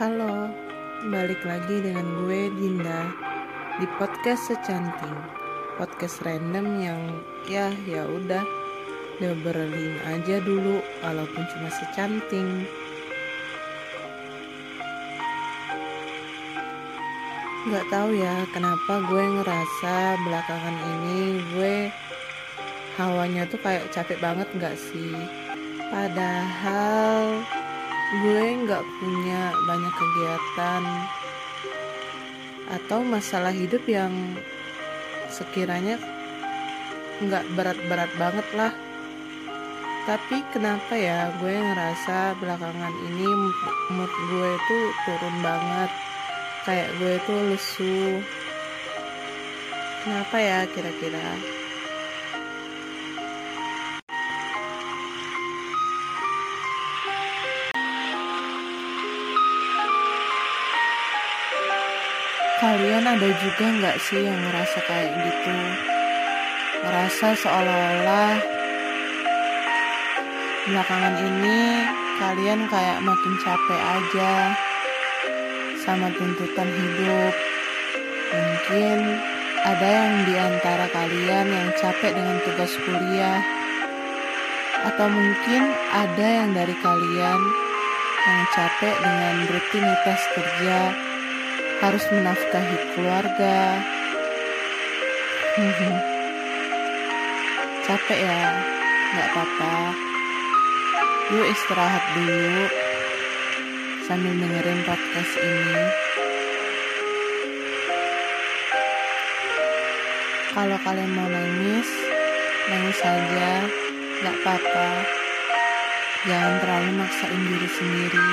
Halo, balik lagi dengan gue Dinda di podcast secanting, podcast random yang ya ya udah berlin aja dulu, walaupun cuma secanting. Gak tahu ya kenapa gue ngerasa belakangan ini gue hawanya tuh kayak capek banget gak sih? Padahal gue nggak punya banyak kegiatan atau masalah hidup yang sekiranya nggak berat-berat banget lah. Tapi kenapa ya gue ngerasa belakangan ini mood gue tuh turun banget kayak gue tuh lesu? Kenapa ya kira-kira Kalian ada juga nggak sih yang ngerasa kayak gitu? Ngerasa seolah-olah belakangan ini kalian kayak makin capek aja sama tuntutan hidup. Mungkin ada yang di antara kalian yang capek dengan tugas kuliah. Atau mungkin ada yang dari kalian yang capek dengan rutinitas kerja harus menafkahi keluarga. Capek ya, nggak apa-apa. Yuk istirahat dulu sambil dengerin podcast ini. Kalau kalian mau nangis, nangis saja, nggak apa-apa. Jangan terlalu maksain diri sendiri.